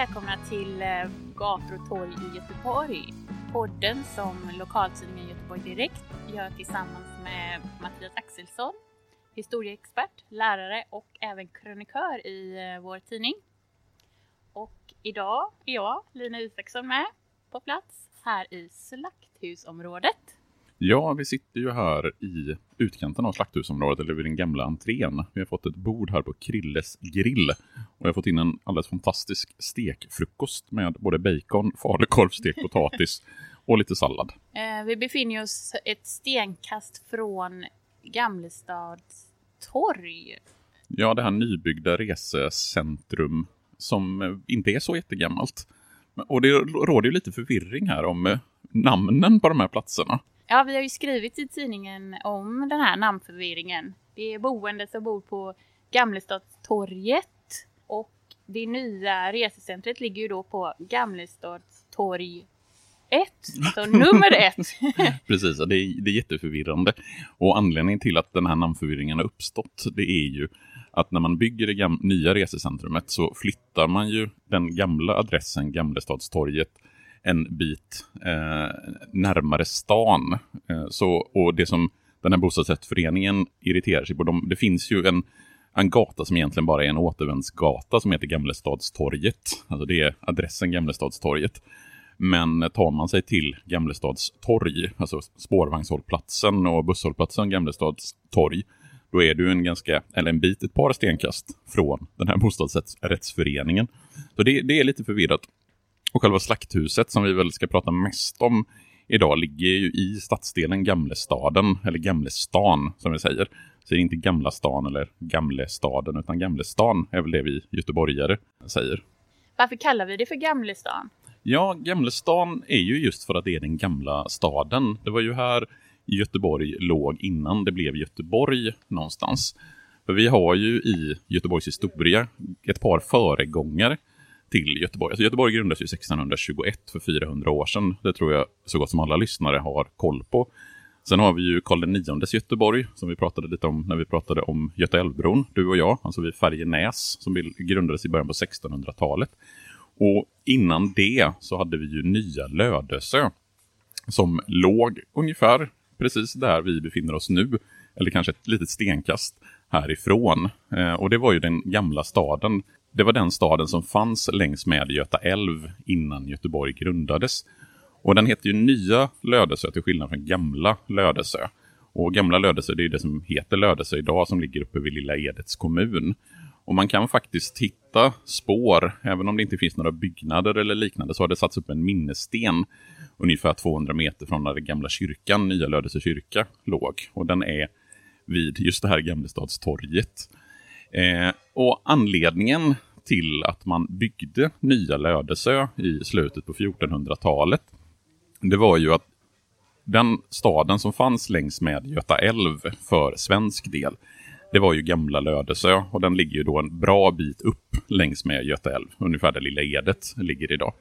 välkomna till eh, Gator och torg i Göteborg. Podden som lokaltidningen Göteborg Direkt gör tillsammans med Mattias Axelsson, historieexpert, lärare och även krönikör i eh, vår tidning. Och idag är jag, Lina Isaksson, med på plats här i Slakthusområdet. Ja, vi sitter ju här i utkanten av slakthusområdet, eller vid den gamla entrén. Vi har fått ett bord här på Krilles grill. Och jag har fått in en alldeles fantastisk stekfrukost med både bacon, falukorv, stekt potatis och lite sallad. Eh, Vi befinner oss ett stenkast från Gamlestads torg. Ja, det här nybyggda resecentrum som eh, inte är så jättegammalt. Och det råder ju lite förvirring här om eh, namnen på de här platserna. Ja, vi har ju skrivit i tidningen om den här namnförvirringen. Det är boende som bor på Gamlestadstorget och det nya resecentret ligger ju då på Gamlestadstorg 1, så nummer 1. Precis, det är, det är jätteförvirrande. Och anledningen till att den här namnförvirringen har uppstått, det är ju att när man bygger det nya resecentrumet så flyttar man ju den gamla adressen, Gamlestadstorget, en bit eh, närmare stan. Eh, så, och det som den här bostadsrättsföreningen irriterar sig på, de, det finns ju en, en gata som egentligen bara är en återvändsgata som heter Gamlestadstorget. Alltså det är adressen Gamlestadstorget. Men tar man sig till Gamlestadstorg, alltså spårvagnshållplatsen och busshållplatsen Gamlestadstorg, då är du en ganska, eller en bit, ett par stenkast från den här bostadsrättsföreningen. Så det, det är lite förvirrat. Och själva slakthuset som vi väl ska prata mest om idag ligger ju i stadsdelen Gamlestaden, eller Gamlestan som vi säger. Så det är inte Gamla stan eller Gamlestaden, utan Gamlestan är väl det vi göteborgare säger. Varför kallar vi det för Gamlestan? Ja, Gamlestan är ju just för att det är den gamla staden. Det var ju här Göteborg låg innan det blev Göteborg någonstans. För vi har ju i Göteborgs historia ett par föregångare till Göteborg. Alltså Göteborg grundades ju 1621 för 400 år sedan. Det tror jag så gott som alla lyssnare har koll på. Sen har vi ju Karl IX Göteborg som vi pratade lite om när vi pratade om Göta älvbron, du och jag, alltså vid Färjenäs som grundades i början på 1600-talet. Och innan det så hade vi ju Nya Lödöse som låg ungefär precis där vi befinner oss nu, eller kanske ett litet stenkast härifrån. Eh, och det var ju den gamla staden. Det var den staden som fanns längs med Göta älv innan Göteborg grundades. Och den heter ju Nya Lödöse till skillnad från Gamla Lödöse. Och Gamla Lödöse det är det som heter Lödöse idag som ligger uppe vid Lilla Edets kommun. Och man kan faktiskt hitta spår, även om det inte finns några byggnader eller liknande, så har det satts upp en minnessten ungefär 200 meter från där den gamla kyrkan, Nya Lödöse kyrka, låg. Och den är vid just det här Gamlestadstorget. Eh, och anledningen till att man byggde Nya Lödesö i slutet på 1400-talet, det var ju att den staden som fanns längs med Göta älv för svensk del, det var ju gamla Lödesö. och den ligger ju då en bra bit upp längs med Göta älv, ungefär där Lilla Edet ligger idag.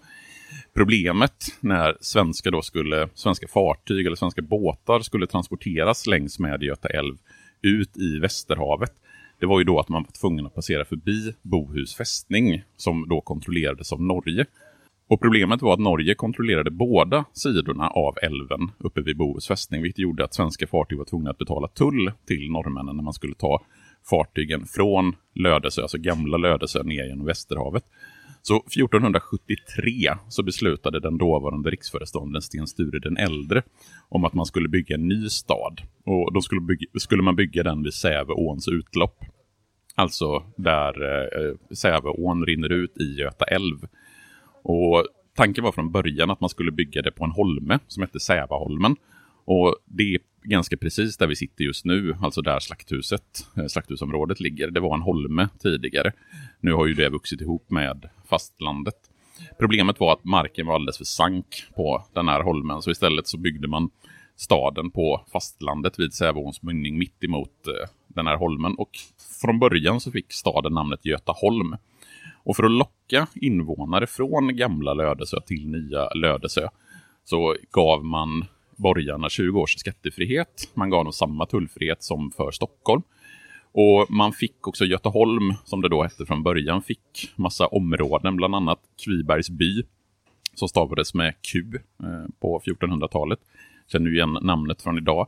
Problemet när svenska, då skulle, svenska fartyg eller svenska båtar skulle transporteras längs med Göta älv ut i Västerhavet, det var ju då att man var tvungen att passera förbi Bohus fästning som då kontrollerades av Norge. Och problemet var att Norge kontrollerade båda sidorna av älven uppe vid Bohus fästning, vilket gjorde att svenska fartyg var tvungna att betala tull till norrmännen när man skulle ta fartygen från Lödöse, alltså gamla Lödöse, ner genom Västerhavet. Så 1473 så beslutade den dåvarande riksföreståndaren Sten Sture den äldre om att man skulle bygga en ny stad. Och då skulle, bygga, skulle man bygga den vid Säveåns utlopp. Alltså där eh, Säveån rinner ut i Göta älv. Och tanken var från början att man skulle bygga det på en holme som hette Sävaholmen. Och det är ganska precis där vi sitter just nu, alltså där slakthuset, eh, slakthusområdet ligger. Det var en holme tidigare. Nu har ju det vuxit ihop med fastlandet. Problemet var att marken var alldeles för sank på den här holmen, så istället så byggde man staden på fastlandet vid Säveåns mynning mitt emot eh, den här holmen. Och från början så fick staden namnet Götaholm. Och för att locka invånare från gamla Lödesö till nya Lödesö så gav man borgarna 20 års skattefrihet. Man gav dem samma tullfrihet som för Stockholm. Och man fick också Göteholm, som det då hette från början, fick massa områden, bland annat Kvibergs by, som stavades med Q eh, på 1400-talet. Känner ju igen namnet från idag.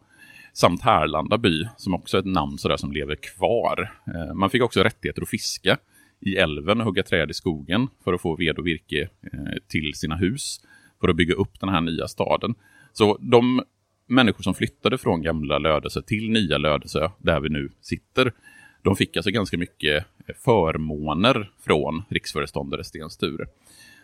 Samt Härlanda by, som också är ett namn sådär som lever kvar. Eh, man fick också rättigheter att fiska i älven och hugga träd i skogen för att få ved och virke eh, till sina hus. För att bygga upp den här nya staden. Så de människor som flyttade från gamla Lödöse till nya Lödöse, där vi nu sitter, de fick alltså ganska mycket förmåner från riksföreståndare Sten Sture.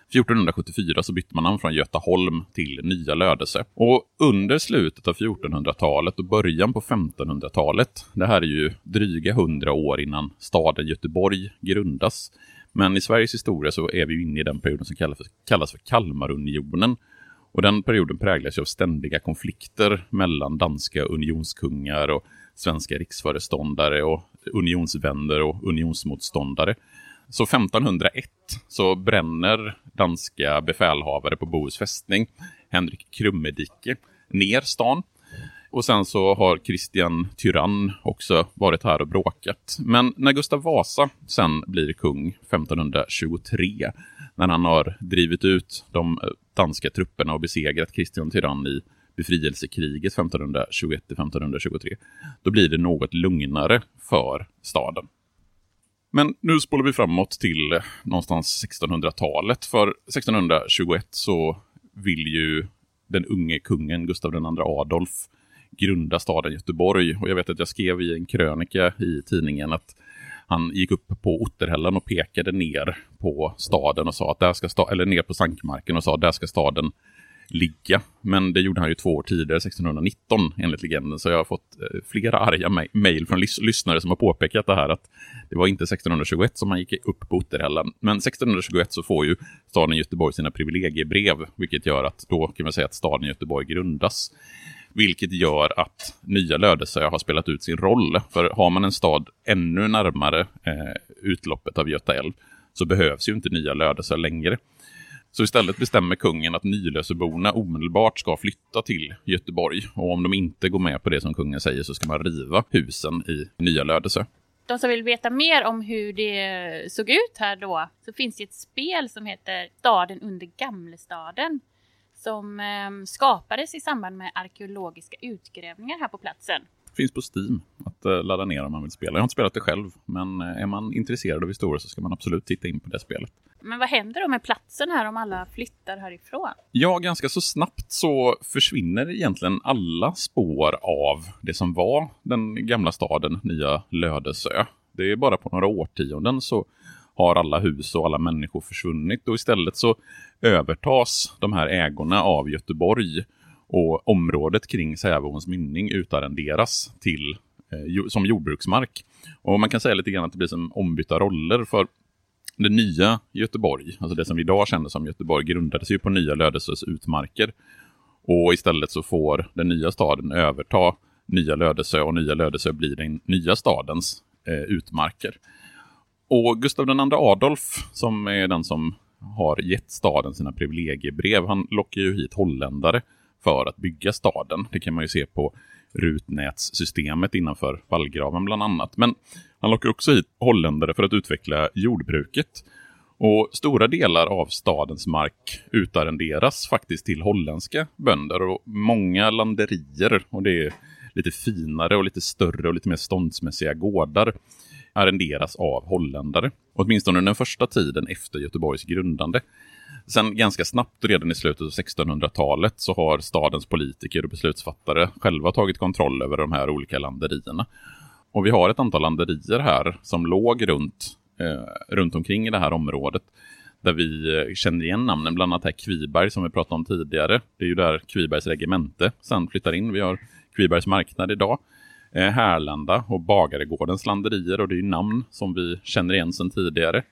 1474 så bytte man namn från Götaholm till Nya Lödöse. Och under slutet av 1400-talet och början på 1500-talet, det här är ju dryga hundra år innan staden Göteborg grundas. Men i Sveriges historia så är vi inne i den perioden som kallas för, kallas för Kalmarunionen. Och den perioden präglas av ständiga konflikter mellan danska unionskungar och svenska riksföreståndare och unionsvänner och unionsmotståndare. Så 1501 så bränner danska befälhavare på Bohus fästning, Henrik Krummedike, ner stan. Och sen så har Kristian Tyrann också varit här och bråkat. Men när Gustav Vasa sen blir kung 1523, när han har drivit ut de eh, danska trupperna och besegrat Kristian Tyrann i befrielsekriget 1521-1523, då blir det något lugnare för staden. Men nu spolar vi framåt till eh, någonstans 1600-talet. För 1621 så vill ju den unge kungen Gustav II Adolf grunda staden Göteborg. Och jag vet att jag skrev i en krönika i tidningen att han gick upp på Otterhällen och pekade ner på staden och sa att där ska sta eller ner på Sankmarken och sa att där ska staden ligga. Men det gjorde han ju två år tidigare, 1619 enligt legenden. Så jag har fått eh, flera arga mejl från lys lyssnare som har påpekat det här att det var inte 1621 som han gick upp på Otterhällen. Men 1621 så får ju staden Göteborg sina privilegiebrev, vilket gör att då kan man säga att staden Göteborg grundas. Vilket gör att nya Lödöse har spelat ut sin roll. För har man en stad ännu närmare eh, utloppet av Göta älv så behövs ju inte nya Lödöse längre. Så istället bestämmer kungen att Nylöseborna omedelbart ska flytta till Göteborg. Och om de inte går med på det som kungen säger så ska man riva husen i Nya Lödöse. De som vill veta mer om hur det såg ut här då så finns det ett spel som heter Staden under Gamlestaden som eh, skapades i samband med arkeologiska utgrävningar här på platsen. Finns på Steam att eh, ladda ner om man vill spela. Jag har inte spelat det själv, men eh, är man intresserad av historia så ska man absolut titta in på det spelet. Men vad händer då med platsen här om alla flyttar härifrån? Ja, ganska så snabbt så försvinner egentligen alla spår av det som var den gamla staden, nya Lödösö. Det är bara på några årtionden så har alla hus och alla människor försvunnit och istället så övertas de här ägorna av Göteborg och området kring Säveåns mynning utarrenderas till, eh, som jordbruksmark. Och man kan säga lite grann att det blir som ombytta roller för det nya Göteborg, alltså det som vi idag känner som Göteborg, grundades ju på nya Lödöses utmarker. Och istället så får den nya staden överta nya Lödöse och nya Lödöse blir den nya stadens eh, utmarker. Och Gustav II Adolf, som är den som har gett staden sina privilegiebrev, han lockar ju hit holländare för att bygga staden. Det kan man ju se på rutnätssystemet innanför vallgraven bland annat. Men han lockar också hit holländare för att utveckla jordbruket. Och stora delar av stadens mark utarrenderas faktiskt till holländska bönder och många landerier och det är lite finare och lite större och lite mer ståndsmässiga gårdar arrenderas av holländare. Åtminstone den första tiden efter Göteborgs grundande. Sen ganska snabbt, redan i slutet av 1600-talet, så har stadens politiker och beslutsfattare själva tagit kontroll över de här olika landerierna. Och vi har ett antal landerier här som låg runt, eh, runt omkring i det här området. Där vi eh, känner igen namnen, bland annat här Kviberg som vi pratade om tidigare. Det är ju där Kvibergs regemente sen flyttar in. Vi har Kvibergs marknad idag. Eh, Härlanda och Bagaregårdens landerier och det är ju namn som vi känner igen sedan tidigare.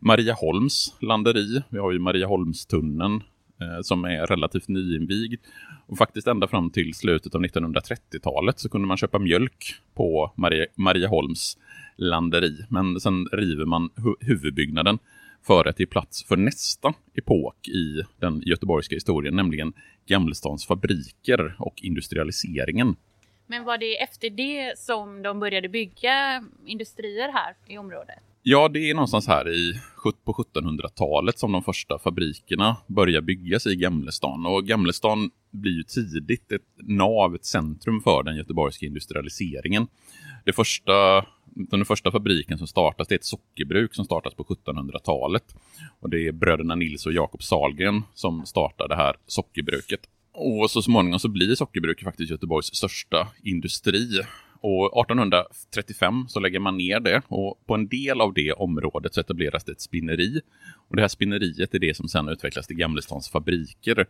Marieholms landeri, vi har ju Marieholmstunneln eh, som är relativt nyinvigd. Och faktiskt ända fram till slutet av 1930-talet så kunde man köpa mjölk på Marie, Marieholms landeri. Men sen river man hu huvudbyggnaden för att ge plats för nästa epok i den göteborgska historien, nämligen Gamlestans fabriker och industrialiseringen. Men var det efter det som de började bygga industrier här i området? Ja, det är någonstans här i, på 1700-talet som de första fabrikerna börjar byggas i Gamlestan. Och Gamlestan blir ju tidigt ett nav, ett centrum för den göteborgska industrialiseringen. Det första, den första fabriken som startas det är ett sockerbruk som startas på 1700-talet. Och det är bröderna Nils och Jakob Salgren som startar det här sockerbruket. Och så småningom så blir sockerbruket faktiskt Göteborgs största industri. Och 1835 så lägger man ner det och på en del av det området så etableras det ett spinneri. Och det här spinneriet är det som sedan utvecklas till Gamlestans fabriker.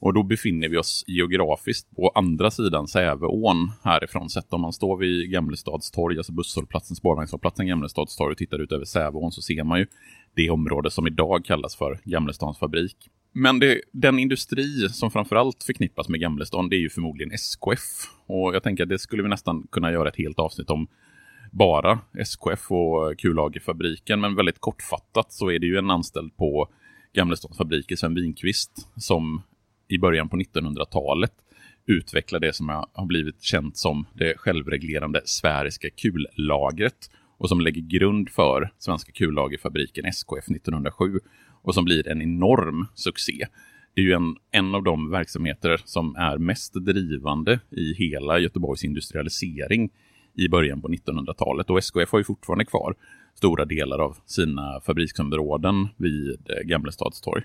Och då befinner vi oss geografiskt på andra sidan Säveån härifrån. Sett om man står vid Gamlestads torg, alltså busshållplatsen, spårvagnshållplatsen Gamlestads torg och tittar ut över Säveån så ser man ju det område som idag kallas för Gamlestans fabrik. Men det, den industri som framförallt förknippas med Gamlestan det är ju förmodligen SKF. Och jag tänker att det skulle vi nästan kunna göra ett helt avsnitt om bara SKF och kullagerfabriken. Men väldigt kortfattat så är det ju en anställd på Gamlestans fabriker, Sven Winqvist, som i början på 1900-talet utvecklade det som har blivit känt som det självreglerande sfäriska kullagret och som lägger grund för Svenska kullagerfabriken SKF 1907 och som blir en enorm succé. Det är ju en, en av de verksamheter som är mest drivande i hela Göteborgs industrialisering i början på 1900-talet. Och SKF har ju fortfarande kvar stora delar av sina fabriksområden vid Gamlestads torg.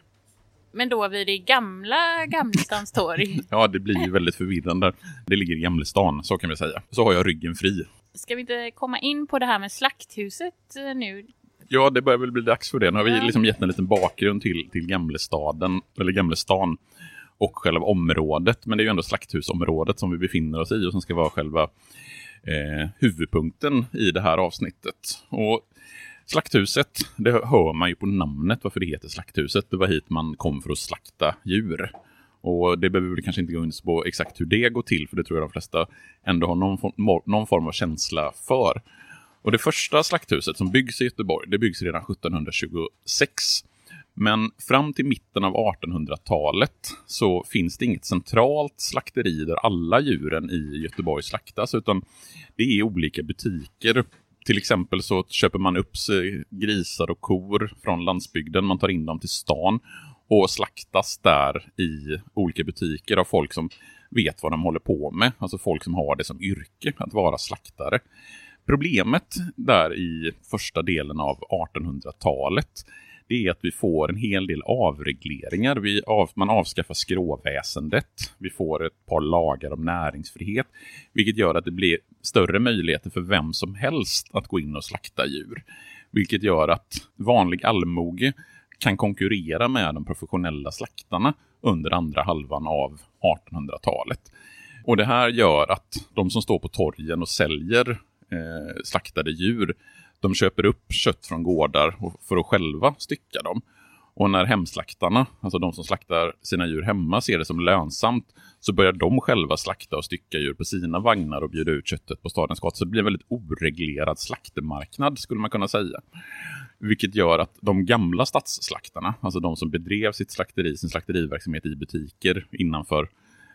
Men då vid det gamla Gamlestans torg? ja, det blir ju väldigt förvirrande. Det ligger i Gamlestan, så kan vi säga. Så har jag ryggen fri. Ska vi inte komma in på det här med slakthuset nu? Ja, det börjar väl bli dags för det. Nu har vi liksom gett en liten bakgrund till, till Gamlestaden, eller Gamlestan och själva området. Men det är ju ändå slakthusområdet som vi befinner oss i och som ska vara själva eh, huvudpunkten i det här avsnittet. Och Slakthuset, det hör man ju på namnet varför det heter Slakthuset. Det var hit man kom för att slakta djur. Och det behöver vi kanske inte gå in på exakt hur det går till, för det tror jag de flesta ändå har någon, form, någon form av känsla för. Och det första slakthuset som byggs i Göteborg, det byggs redan 1726. Men fram till mitten av 1800-talet så finns det inget centralt slakteri där alla djuren i Göteborg slaktas, utan det är olika butiker. Till exempel så köper man upp grisar och kor från landsbygden, man tar in dem till stan och slaktas där i olika butiker av folk som vet vad de håller på med. Alltså folk som har det som yrke, att vara slaktare. Problemet där i första delen av 1800-talet det är att vi får en hel del avregleringar. Vi av, man avskaffar skråväsendet. Vi får ett par lagar om näringsfrihet. Vilket gör att det blir större möjligheter för vem som helst att gå in och slakta djur. Vilket gör att vanlig allmoge kan konkurrera med de professionella slaktarna under andra halvan av 1800-talet. Och det här gör att de som står på torgen och säljer eh, slaktade djur, de köper upp kött från gårdar för att själva stycka dem. Och när hemslaktarna, alltså de som slaktar sina djur hemma, ser det som lönsamt så börjar de själva slakta och stycka djur på sina vagnar och bjuda ut köttet på stadens gata. Så det blir en väldigt oreglerad slaktmarknad skulle man kunna säga. Vilket gör att de gamla stadsslaktarna, alltså de som bedrev sitt slakteri, sin slakteriverksamhet i butiker innanför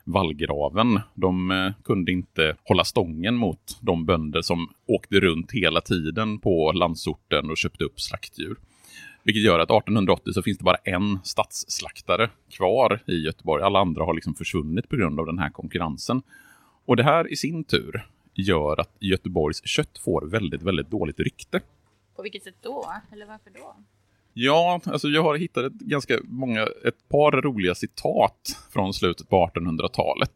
vallgraven, de eh, kunde inte hålla stången mot de bönder som åkte runt hela tiden på landsorten och köpte upp slaktdjur. Vilket gör att 1880 så finns det bara en stadsslaktare kvar i Göteborg. Alla andra har liksom försvunnit på grund av den här konkurrensen. Och det här i sin tur gör att Göteborgs kött får väldigt, väldigt dåligt rykte. På vilket sätt då? Eller varför då? Ja, alltså jag har hittat ett ganska många, ett par roliga citat från slutet på 1800-talet.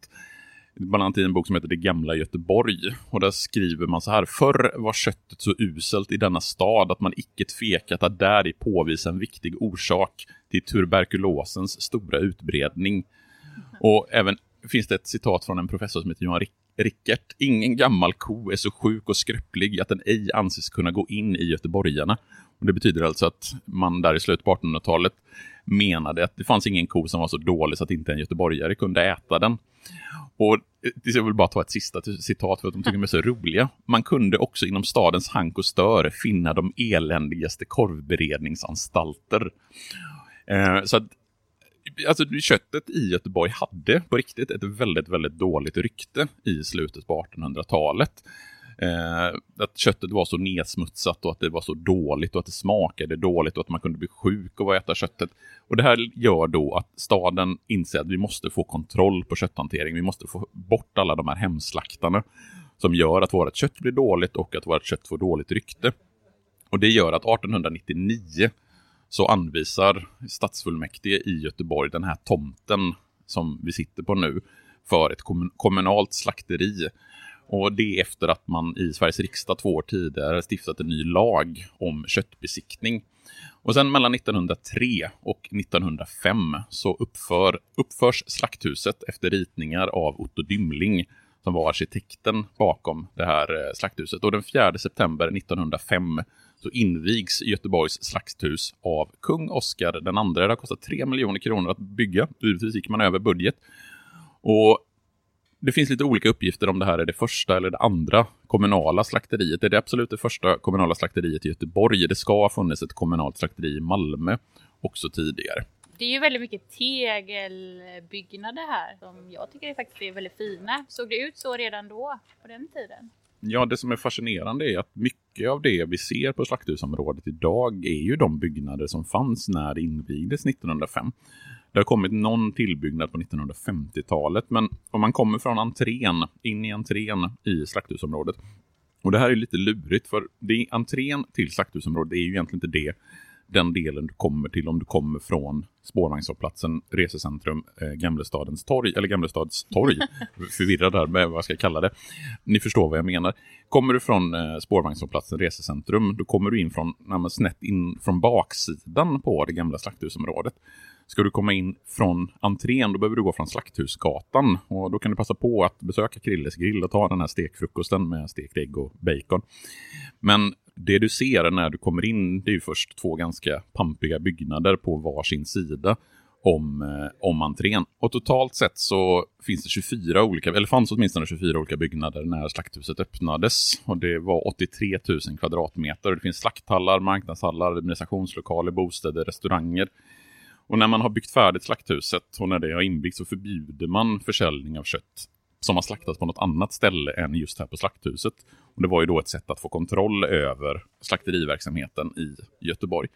Bland annat i en bok som heter Det gamla Göteborg. Och där skriver man så här. Förr var köttet så uselt i denna stad att man icke tvekat att där i påvisa en viktig orsak till tuberkulosens stora utbredning. Och även finns det ett citat från en professor som heter Johan Rickert. Ingen gammal ko är så sjuk och skröplig att den ej anses kunna gå in i göteborgarna. Och det betyder alltså att man där i slutet på 1800-talet menade att det fanns ingen ko som var så dålig så att inte en göteborgare kunde äta den. Och eh, jag vill bara ta ett sista citat för att de tycker de är så roliga. Man kunde också inom stadens hank och stör finna de eländigaste korvberedningsanstalter. Eh, så att eh, alltså, köttet i Göteborg hade på riktigt ett väldigt, väldigt dåligt rykte i slutet på 1800-talet. Eh, att köttet var så nedsmutsat och att det var så dåligt och att det smakade dåligt och att man kunde bli sjuk av att äta köttet. Och det här gör då att staden inser att vi måste få kontroll på kötthantering. Vi måste få bort alla de här hemslaktarna som gör att vårt kött blir dåligt och att vårt kött får dåligt rykte. Och det gör att 1899 så anvisar stadsfullmäktige i Göteborg den här tomten som vi sitter på nu för ett kommunalt slakteri och det efter att man i Sveriges riksdag två år tidigare stiftat en ny lag om köttbesiktning. Och sen mellan 1903 och 1905 så uppför, uppförs slakthuset efter ritningar av Otto Dymling som var arkitekten bakom det här eh, slakthuset. Och den 4 september 1905 så invigs Göteborgs slakthus av kung Oscar den andra. Det har kostat 3 miljoner kronor att bygga. Givetvis gick man över budget. Och det finns lite olika uppgifter om det här är det första eller det andra kommunala slakteriet. Det är det absolut det första kommunala slakteriet i Göteborg. Det ska ha funnits ett kommunalt slakteri i Malmö också tidigare. Det är ju väldigt mycket tegelbyggnader här som jag tycker är faktiskt är väldigt fina. Såg det ut så redan då, på den tiden? Ja, det som är fascinerande är att mycket av det vi ser på slakthusområdet idag är ju de byggnader som fanns när det invigdes 1905. Det har kommit någon tillbyggnad på 1950-talet, men om man kommer från entrén, in i entrén i slakthusområdet, och det här är lite lurigt för det, entrén till slakthusområdet är ju egentligen inte det den delen du kommer till om du kommer från spårvagnshållplatsen, resecentrum, eh, Gamlestadens torg, eller Gamlestads torg. Förvirrad där med vad jag ska kalla det. Ni förstår vad jag menar. Kommer du från eh, spårvagnshållplatsen, resecentrum, då kommer du in från, snett in från baksidan på det gamla slakthusområdet. Ska du komma in från entrén, då behöver du gå från Slakthusgatan. Och då kan du passa på att besöka Krilles grill och ta den här stekfrukosten med stekt ägg och bacon. Men det du ser när du kommer in, det är ju först två ganska pampiga byggnader på varsin sida om, eh, om entrén. Och totalt sett så finns det 24 olika, eller fanns åtminstone 24 olika byggnader när slakthuset öppnades. Och det var 83 000 kvadratmeter. Det finns slakthallar, marknadshallar, administrationslokaler, bostäder, restauranger. Och när man har byggt färdigt slakthuset och när det har inbyggt så förbjuder man försäljning av kött som har slaktats på något annat ställe än just här på slakthuset. Och det var ju då ett sätt att få kontroll över slakteriverksamheten i Göteborg.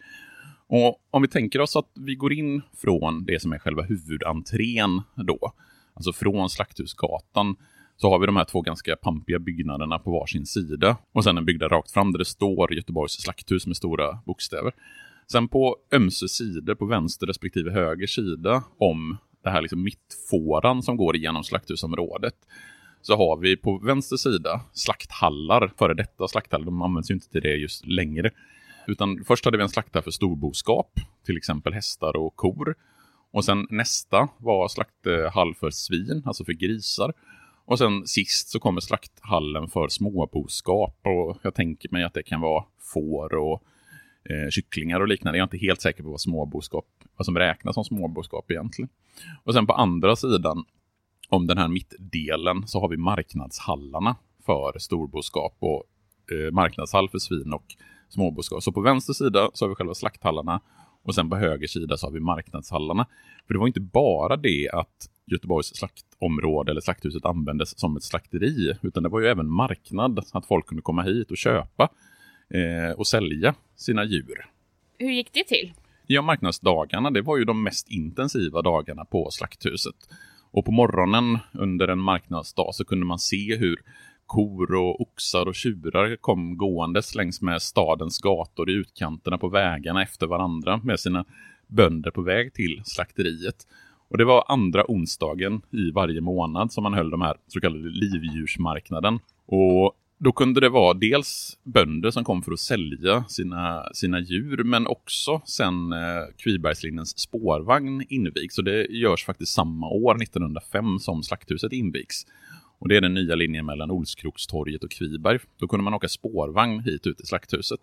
Och om vi tänker oss att vi går in från det som är själva huvudentrén då, alltså från Slakthusgatan, så har vi de här två ganska pampiga byggnaderna på varsin sida och sen en byggnad rakt fram där det står Göteborgs slakthus med stora bokstäver. Sen på ömse sidor, på vänster respektive höger sida, om det här liksom mittfåran som går igenom slakthusområdet, så har vi på vänster sida slakthallar, före detta slakthallar, de används ju inte till det just längre. Utan först hade vi en slakthall för storboskap, till exempel hästar och kor. Och sen nästa var slakthall för svin, alltså för grisar. Och sen sist så kommer slakthallen för småboskap och jag tänker mig att det kan vara får och eh, kycklingar och liknande. Jag är inte helt säker på vad småboskap, vad som räknas som småboskap egentligen. Och sen på andra sidan om den här mittdelen så har vi marknadshallarna för storboskap och eh, marknadshall för svin och småboskap. Så på vänster sida så har vi själva slakthallarna och sen på höger sida så har vi marknadshallarna. För det var inte bara det att Göteborgs slaktområde eller slakthuset användes som ett slakteri, utan det var ju även marknad, att folk kunde komma hit och köpa eh, och sälja sina djur. Hur gick det till? Ja, marknadsdagarna, det var ju de mest intensiva dagarna på slakthuset. Och på morgonen under en marknadsdag så kunde man se hur kor och oxar och tjurar kom gåendes längs med stadens gator i utkanterna på vägarna efter varandra med sina bönder på väg till slakteriet. Och det var andra onsdagen i varje månad som man höll de här så kallade livdjursmarknaden. Och då kunde det vara dels bönder som kom för att sälja sina, sina djur men också sen eh, Kvibergslinjens spårvagn invigs. Så det görs faktiskt samma år, 1905, som slakthuset invigs. Och det är den nya linjen mellan Olskrokstorget och Kviberg. Då kunde man åka spårvagn hit ut till slakthuset.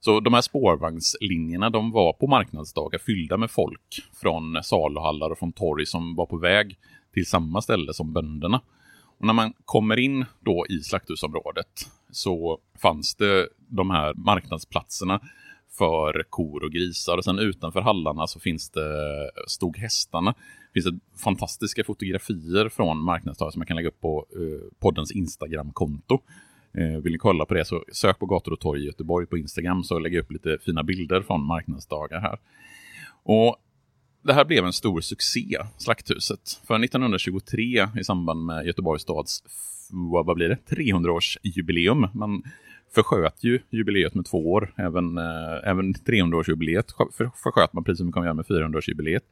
Så de här spårvagnslinjerna de var på marknadsdagar fyllda med folk från saluhallar och från torg som var på väg till samma ställe som bönderna. Och när man kommer in då i slakthusområdet så fanns det de här marknadsplatserna för kor och grisar. Och sen utanför hallarna så finns det, stod hästarna. Det finns det fantastiska fotografier från marknadsdagar som man kan lägga upp på eh, poddens Instagram-konto. Eh, vill ni kolla på det så sök på gator och torg i Göteborg på Instagram så lägger jag upp lite fina bilder från marknadsdagar här. Och det här blev en stor succé, Slakthuset. För 1923 i samband med Göteborgs stads vad blir det? 300-årsjubileum. Man försköt ju jubileet med två år. Även, eh, även 300-årsjubileet försköt man precis som vi kommer göra med 400-årsjubileet.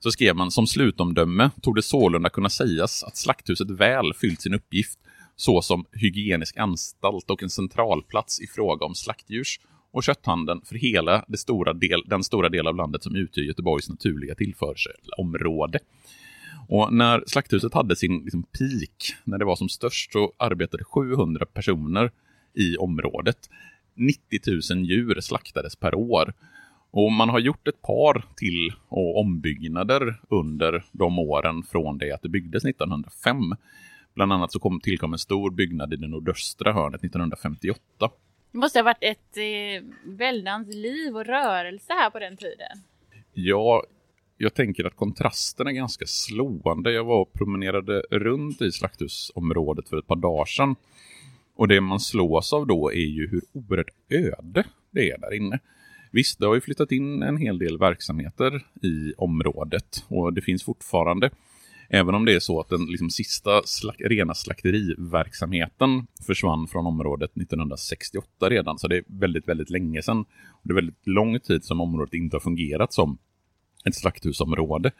Så skrev man som slutomdöme tog det sålunda kunna sägas att Slakthuset väl fyllt sin uppgift såsom hygienisk anstalt och en centralplats i fråga om slaktdjurs och kötthandeln för hela det stora del, den stora del av landet som utgör Göteborgs naturliga tillförselområde. Och när Slakthuset hade sin liksom, peak, när det var som störst, så arbetade 700 personer i området. 90 000 djur slaktades per år. Och man har gjort ett par till och ombyggnader under de åren från det att det byggdes 1905. Bland annat så kom, tillkom en stor byggnad i det nordöstra hörnet 1958. Det måste ha varit ett eh, väldans liv och rörelse här på den tiden. Ja, jag tänker att kontrasten är ganska slående. Jag var och promenerade runt i slakthusområdet för ett par dagar sedan. Och det man slås av då är ju hur oerhört öde det är där inne. Visst, det har ju flyttat in en hel del verksamheter i området och det finns fortfarande Även om det är så att den liksom, sista slak rena slakteriverksamheten försvann från området 1968 redan, så det är väldigt, väldigt länge sedan. Det är väldigt lång tid som området inte har fungerat som ett slakthusområde.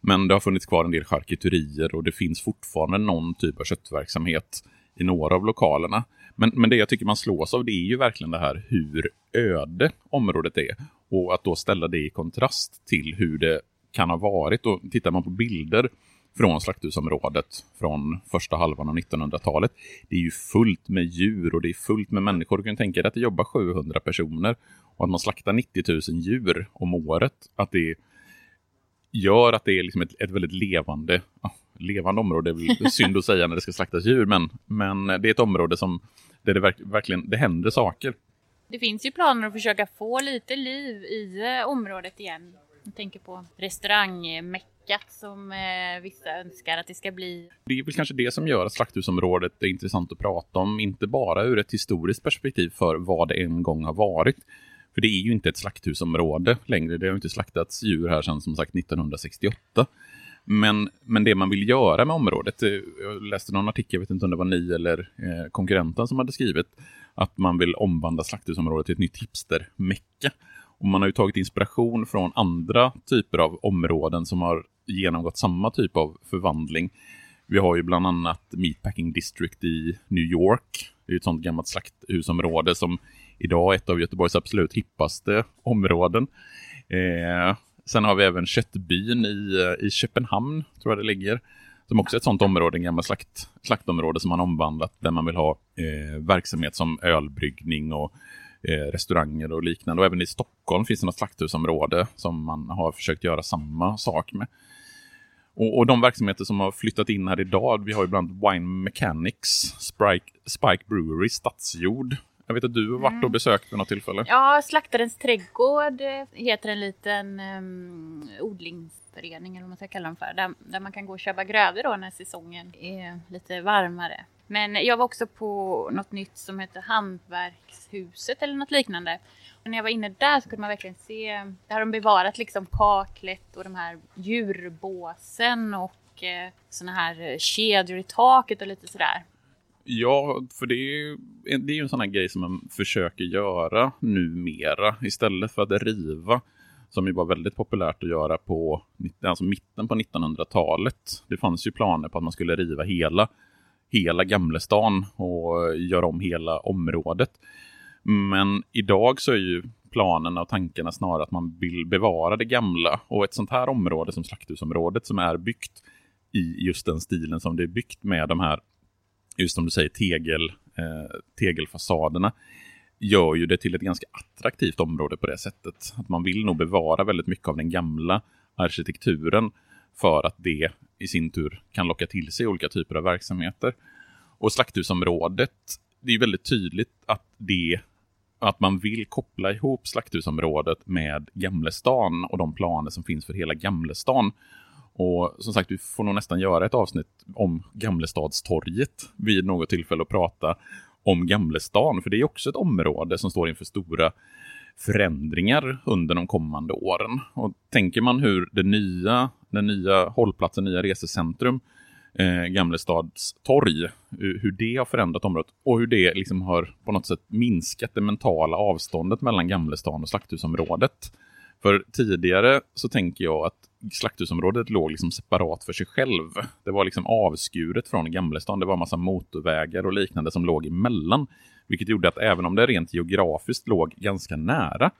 Men det har funnits kvar en del charkuterier och det finns fortfarande någon typ av köttverksamhet i några av lokalerna. Men, men det jag tycker man slås av det är ju verkligen det här hur öde området är. Och att då ställa det i kontrast till hur det kan ha varit. Och tittar man på bilder från slakthusområdet från första halvan av 1900-talet. Det är ju fullt med djur och det är fullt med människor. Du kan tänka dig att det jobbar 700 personer och att man slaktar 90 000 djur om året. Att det gör att det är liksom ett, ett väldigt levande, ja, levande område. Det är väl synd att säga när det ska slaktas djur, men, men det är ett område som där det verk, verkligen det händer saker. Det finns ju planer att försöka få lite liv i eh, området igen. Jag tänker på restaurangmäck lyckat som eh, vissa önskar att det ska bli. Det är väl kanske det som gör att slakthusområdet är intressant att prata om, inte bara ur ett historiskt perspektiv för vad det en gång har varit. För det är ju inte ett slakthusområde längre, det har inte slaktats djur här sedan som sagt 1968. Men, men det man vill göra med området, eh, jag läste någon artikel, jag vet inte om det var ni eller eh, konkurrenten som hade skrivit, att man vill omvandla slakthusområdet till ett nytt hipster-mecka. Och man har ju tagit inspiration från andra typer av områden som har genomgått samma typ av förvandling. Vi har ju bland annat Meatpacking District i New York. Det är ett sånt gammalt slakthusområde som idag är ett av Göteborgs absolut hippaste områden. Eh, sen har vi även Köttbyn i, eh, i Köpenhamn, tror jag det ligger. Som också är ett sånt område, en gammal slakt, slaktområde som man omvandlat där man vill ha eh, verksamhet som ölbryggning och restauranger och liknande. Och även i Stockholm finns det något slakthusområde som man har försökt göra samma sak med. Och, och, de verksamheter som har flyttat in här idag, vi har ju bland Wine Mechanics, Spike, Spike Brewery, Stadsjord. Jag vet att du har varit och mm. besökt vid något tillfälle. Ja, Slaktarens trädgård heter en liten um, odlingsförening, eller vad man ska kalla den för. Där, där man kan gå och köpa grödor då när säsongen är lite varmare. Men jag var också på något nytt som heter Hantverkshuset eller något liknande. Och när jag var inne där så kunde man verkligen se, där har de bevarat liksom kaklet och de här djurbåsen och eh, såna här eh, kedjor i taket och lite sådär. Ja, för det är, det är ju en sån här grej som man försöker göra numera istället för att riva som ju var väldigt populärt att göra på alltså mitten på 1900-talet. Det fanns ju planer på att man skulle riva hela, hela Gamlestan och göra om hela området. Men idag så är ju planerna och tankarna snarare att man vill bevara det gamla. Och ett sånt här område som Slakthusområdet som är byggt i just den stilen som det är byggt med de här, just som du säger, tegel, eh, tegelfasaderna gör ju det till ett ganska attraktivt område på det sättet. Att man vill nog bevara väldigt mycket av den gamla arkitekturen för att det i sin tur kan locka till sig olika typer av verksamheter. Och slakthusområdet, det är väldigt tydligt att det att man vill koppla ihop slakthusområdet med Gamlestan och de planer som finns för hela Gamlestan. Och som sagt, vi får nog nästan göra ett avsnitt om Gamlestadstorget vid något tillfälle och prata om Gamlestan, för det är också ett område som står inför stora förändringar under de kommande åren. Och tänker man hur det nya, den nya hållplatsen, nya resecentrum, eh, Gamlestads torg, eh, hur det har förändrat området och hur det liksom har på något sätt minskat det mentala avståndet mellan Gamlestan och Slakthusområdet. För tidigare så tänker jag att slakthusområdet låg liksom separat för sig själv. Det var liksom avskuret från Gamlestan. Det var en massa motorvägar och liknande som låg emellan. Vilket gjorde att även om det rent geografiskt låg ganska nära,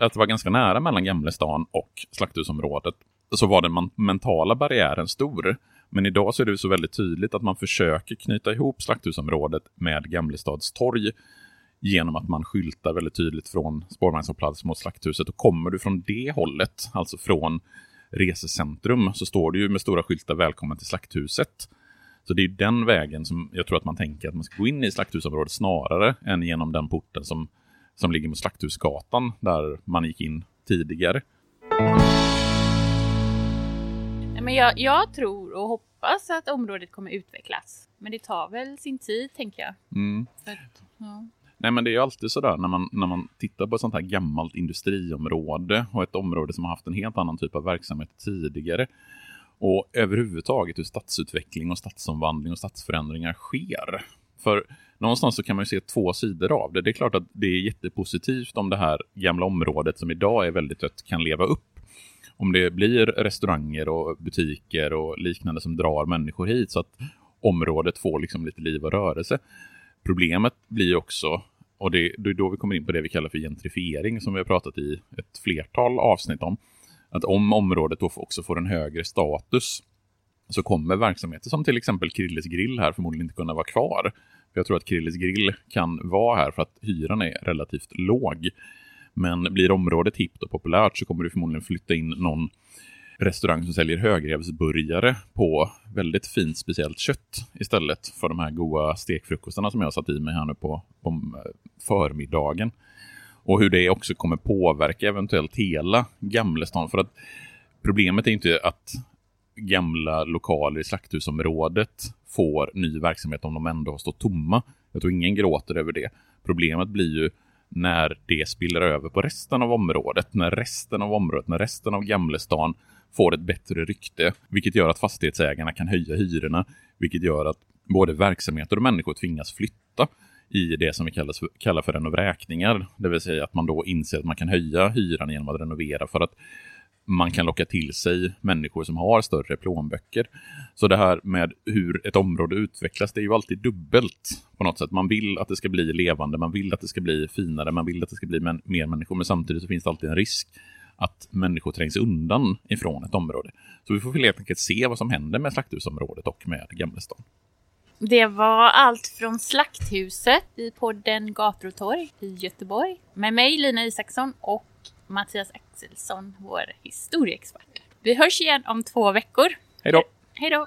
att det var ganska nära mellan Gamlestan och slakthusområdet, så var den mentala barriären stor. Men idag så är det så väldigt tydligt att man försöker knyta ihop slakthusområdet med Gamlestads torg genom att man skyltar väldigt tydligt från spårvagnshållplats mot Slakthuset. Och kommer du från det hållet, alltså från resecentrum, så står det ju med stora skyltar Välkommen till Slakthuset. Så det är den vägen som jag tror att man tänker att man ska gå in i slakthusområdet snarare än genom den porten som, som ligger mot Slakthusgatan där man gick in tidigare. Men jag, jag tror och hoppas att området kommer utvecklas. Men det tar väl sin tid, tänker jag. Mm. Att, ja. Nej, men det är ju alltid sådär när man, när man tittar på ett sånt här gammalt industriområde och ett område som har haft en helt annan typ av verksamhet tidigare. Och överhuvudtaget hur stadsutveckling och stadsomvandling och stadsförändringar sker. För någonstans så kan man ju se två sidor av det. Det är klart att det är jättepositivt om det här gamla området som idag är väldigt dött kan leva upp. Om det blir restauranger och butiker och liknande som drar människor hit så att området får liksom lite liv och rörelse. Problemet blir också och det, är då vi kommer in på det vi kallar för gentrifiering som vi har pratat i ett flertal avsnitt om. Att om området då också får en högre status så kommer verksamheter som till exempel Krilles grill här förmodligen inte kunna vara kvar. För jag tror att Krilles grill kan vara här för att hyran är relativt låg. Men blir området hippt och populärt så kommer du förmodligen flytta in någon restaurang som säljer högrevsburgare på väldigt fint speciellt kött istället för de här goda stekfrukostarna som jag satt i mig här nu på, på eh, förmiddagen. Och hur det också kommer påverka eventuellt hela Gamlestan. För att problemet är inte att gamla lokaler i slakthusområdet får ny verksamhet om de ändå har stått tomma. Jag tror ingen gråter över det. Problemet blir ju när det spiller över på resten av området, när resten av området, när resten av Gamlestan får ett bättre rykte, vilket gör att fastighetsägarna kan höja hyrorna, vilket gör att både verksamheter och människor tvingas flytta i det som vi kallar, kallar för renovräkningar. Det vill säga att man då inser att man kan höja hyran genom att renovera för att man kan locka till sig människor som har större plånböcker. Så det här med hur ett område utvecklas, det är ju alltid dubbelt på något sätt. Man vill att det ska bli levande, man vill att det ska bli finare, man vill att det ska bli mer människor, men samtidigt så finns det alltid en risk att människor trängs undan ifrån ett område. Så vi får helt enkelt se vad som händer med slakthusområdet och med Gamlestan. Det var allt från Slakthuset i podden Gator och torg i Göteborg med mig Lina Isaksson och Mattias Axelsson, vår historieexpert. Vi hörs igen om två veckor. Hej då! Hej då!